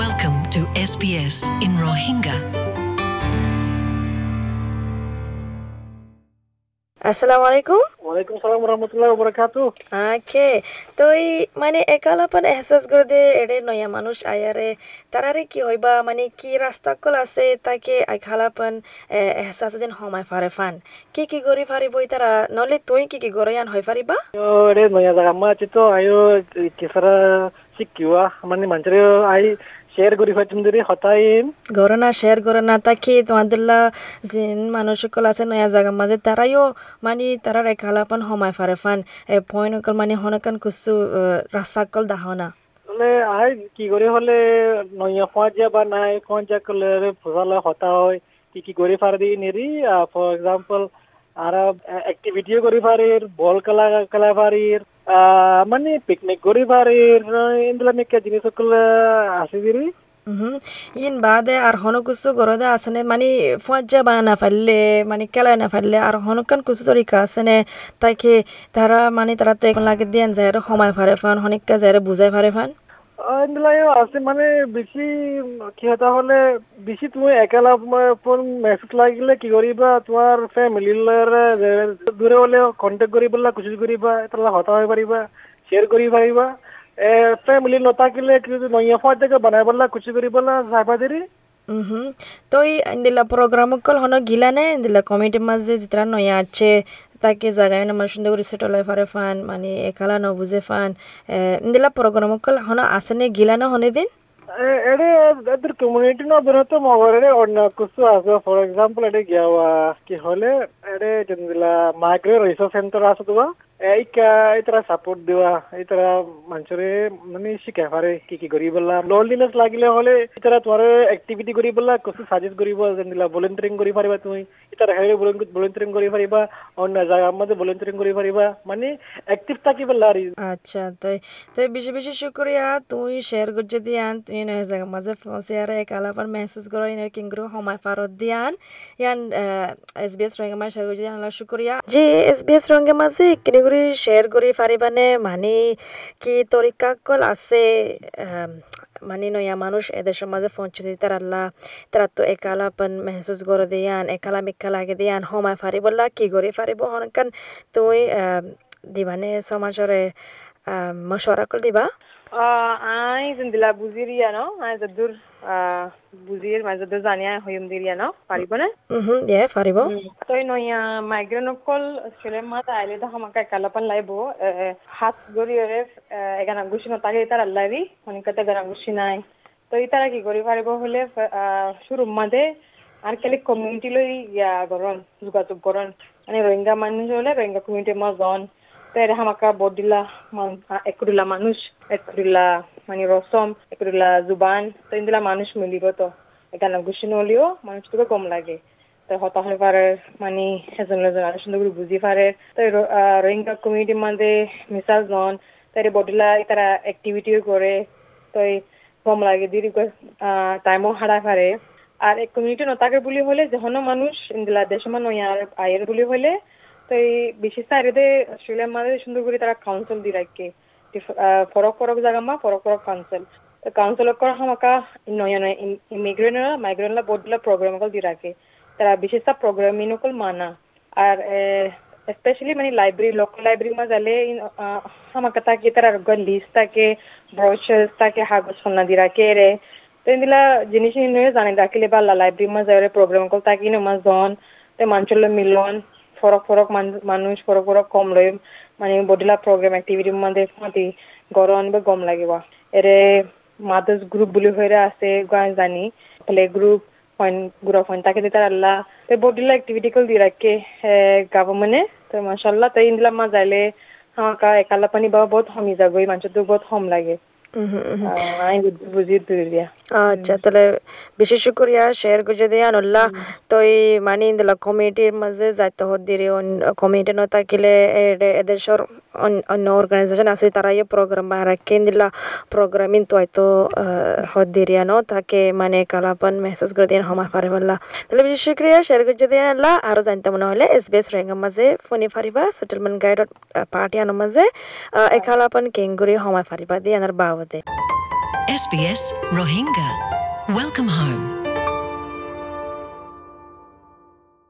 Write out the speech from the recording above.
Welcome to SBS in Rohingya. আসসালামু আলাইকুম ওয়ালাইকুম সালাম রহমতুল্লাহ বরকাতু ওকে তো এই মানে একালাপন এহসাস করে দে এড়ে নয়া মানুষ আয়ারে তারারে কি হইবা মানে কি রাস্তা কল আছে তাকে একালাপন এহসাস দিন হমায় ফারে ফান কি কি গরি ফারিবই তারা নলে তুই কি কি গরয়ান হই ফারিবা yo ere noya jaga ma chito ayo kisara sikiwa mani manchare ai gori fatim diri hotain গরনা শেয়ার করে না তাকে তোমাদেরলা জিন মানুষ সকল আছে নয়া জায়গার মাঝে তারাইও মানে তারার একালাপন হমায় ফারে ফান। এ পয়েন্ট অকল মানে হনকান কুসু রাস্তা কল দাহনা। মানে আই কি করে হলে নয়া পঞ্জা বা নাই পঞ্জা কলে ফসলা হতা হয় কি কি করে ফার দি নিরি। ফর এক্সাম্পল আর অ্যাক্টিভিটিও করে ফারির বল খেলা খেলা ফারির মানে পিকনিক করে ফারির ইন্দুলা মেকা জিনিস সকল আছে দিরি হুম ইন বাদে আর হন কুসু গরদে আসনে মানে ফজ্জা বানানা ফেললে মানে কেলা না ফেললে আর হনকান কুসু তরিকা আসনে তাইকে তারা মানে তারা তো এখন লাগে দেন যায় সময় ফারে ফান হনিকা যায় বুঝাই ফারে ফান এইবিলাকে আছে মানে বেছি সিহঁতৰ মানে বেছি তুমি একেলা মেছেজ লাগিলে কি কৰিবা তোমাৰ ফেমিলিৰ দূৰে হ'লে কণ্টেক্ট কৰিবলৈ কোচিচ কৰিবা এটা হতা হৈ পাৰিবা শ্বেয়াৰ কৰি পাৰিবা। এ ফেমিলি নাথাকিলে নৈয়াফা বনাই পেলাই কোচি কৰিবলৈ যাই পাৰি তই এনেদিলা প্ৰগ্ৰামক কল হ'ল গিলা নে এনেদিলা কমিটিৰ মাজে যেতিয়া নয়া আছে তাকে জাগায় না মানে সুন্দর করে সেটল হয়ে ফারে ফান মানে একালা ন বুঝে ফান ইন্দিলা প্রোগ্রাম কল হন আসনে গিলা না হনে দিন এডে এদের কমিউনিটি না বেরোতে মগরে অন্য কিছু আছে ফর এক্সাম্পল এডে গিয়া কি হলে এডে যেদিলা মাইগ্রেট রিসার্চ সেন্টার আছে তো এইকা এইতরা সাপোর্ট দেওয়া এইতরা মানুষরে মানে শিখাই পারে কি কি করি বললা লোনলিনেস লাগিলে হলে এইতরা তোমার এক্টিভিটি করি বললা কিছু সাজেস্ট করিব যেদিলা ভলেন্টারিং করি পারিবা তুমি ইতার হেরে ভলেন্টারিং করি পারিবা অন্য জায়গার মধ্যে ভলেন্টারিং করি পারিবা মানে অ্যাক্টিভ থাকি বললা আর আচ্ছা তাই তাই বেশি বেশি শুক্রিয়া তুই শেয়ার করছে দিয়ান তুই নয় জায়গা মাঝে আর এক আলাপার মেসেজ করো ইনার কিংগ্রো সময় পারত দিয়ান ইয়ান এস বি এস রঙে মাঝে শেয়ার করছে দিয়ান শুক্রিয়া যে এস বি এস রঙে মাঝে কিনে করে শেয়ার করি পারিবানে মানে কি তরিকা কল আছে? মানে নয়া মানুষ এদের সমাজে পৌঁছে তার আল্লাহ তারা তো একালাপন মেহসুস করে দিয়ান, একালা মিক্কা লাগে দিয়ান সময় ফারিবল্লা কি করে ফারিব হনকান? তুই দিবানে সমাজরে মশরা কল দিবা? আই দিলা বুজিরিয়া ন আই যদুর বুজির মাঝে যদুর জানিয়া হইম দিরিয়া ন পারিব না হুম দিয়ে পারিব তই নয়া মাইগ্রেন অকল ছেলে মাত আইলে দা হামাকা কালাপান লাইব হাত গরিয়রে এগানা গুছি নতাকে তার আল্লাহি অনেকটা গানা গুছি নাই তো তারা কি করি পারিব হলে শুরু মাঝে আর কেলে কমিউনিটি লই ইয়া গরন যোগাযোগ গরন মানে রোহিঙ্গা মানুষ হলে রোহিঙ্গা কমিউনিটির মাজন তাই হামাকা বদিলা একুরিলা মানুষ একুরিলা মানে রসম একুরিলা জুবান তো ইন্দিলা মানুষ মিলিব তো এখানে গুছি নলিও মানুষটুকু কম লাগে তো হতা হয়ে পারে মানে এজন এজন আরও সুন্দর করে বুঝি পারে তাই রোহিঙ্গা কমিউনিটির মধ্যে মিসাজ নন তাই বডিলা তারা অ্যাক্টিভিটিও করে তো কম লাগে দিদি টাইমও হারা পারে আর এক কমিউনিটি নতাকে বুলি হলে যখন মানুষ ইন্দিলা দেশমান নয়ার আয়ের বুলি হলে তো এই বিশেষ সাইডে অস্ট্রেলিয়ার মাঝে সুন্দর করে তারা কাউন্সিল দি রাখে ফরক ফরক জায়গা মা ফরক ফরক কাউন্সিল কাউন্সিল করা হামাকা নয়া নয় ইমিগ্রেন্টরা মাইগ্রেন্টরা বোর্ডলা প্রোগ্রাম কল দি রাখে তারা বিশেষ প্রোগ্রাম ইনকল মানা। আর স্পেশালি মানে লাইব্রেরি লোকাল লাইব্রেরি মা যালে হামাকা তাকে তারা লিস্ট থাকে ব্রোচার্স থাকে হাগজ সন্না দি রাখে রে তো ইন্দিলা জিনিস নিয়ে জানি রাখিলে বা লাইব্রেরি মা যাওয়ারে প্রোগ্রাম কল তাকে নমা জন। তে মানুষের মিলন। ফরক ফরক মানুষ ফরক ফরক কম লই মানে বডিলা প্রোগ্রাম এক্টিভিটি মধ্যে মাতি গরম বা গম লাগিব এরে মাদার্স গ্রুপ বুলি হয়ে আছে জানি প্লে গ্রুপ ফইন গ্রুপ ফইন তাকে দিতার আল্লাহ তো বডিলা এক্টিভিটি কল দি রাখে গভর্নমেন্টে তো মাশাল্লাহ তাই ইন্দিলা মা যাইলে হামাকা একালা পানি বা বহুত হমি যাগৈ মানুষের তো বহুত হম লাগে বুঝি দিয়া আচ্ছা তাহলে বেশি শুক্রিয়া শেয়ার করে দিয়ে আনুল্লাহ তো এই মানে ইন্দিলা কমিটির মাঝে যাইতে হত দিরে কমিটি ন থাকিলে এদের সর অন্য অর্গানাইজেশন আছে তারা ইয়ে প্রোগ্রাম রাখে ইন্দিলা প্রোগ্রাম ইন্তু হয়তো হত দিরিয়া ন তাকে মানে কালাপান মেসেজ করে দিয়ে সময় পারে বললা তাহলে বেশি শুক্রিয়া শেয়ার করে দিয়ে আনলা আরও জানতে মনে হলে এস বি এস রেঙ্গার মাঝে ফোনে ফারিবা সেটেলমেন্ট গাইডত পার্টি আনার মাঝে একালাপান কেঙ্গুরি সময় ফারিবা দিয়ে আনার SBS Rohingya. Welcome home.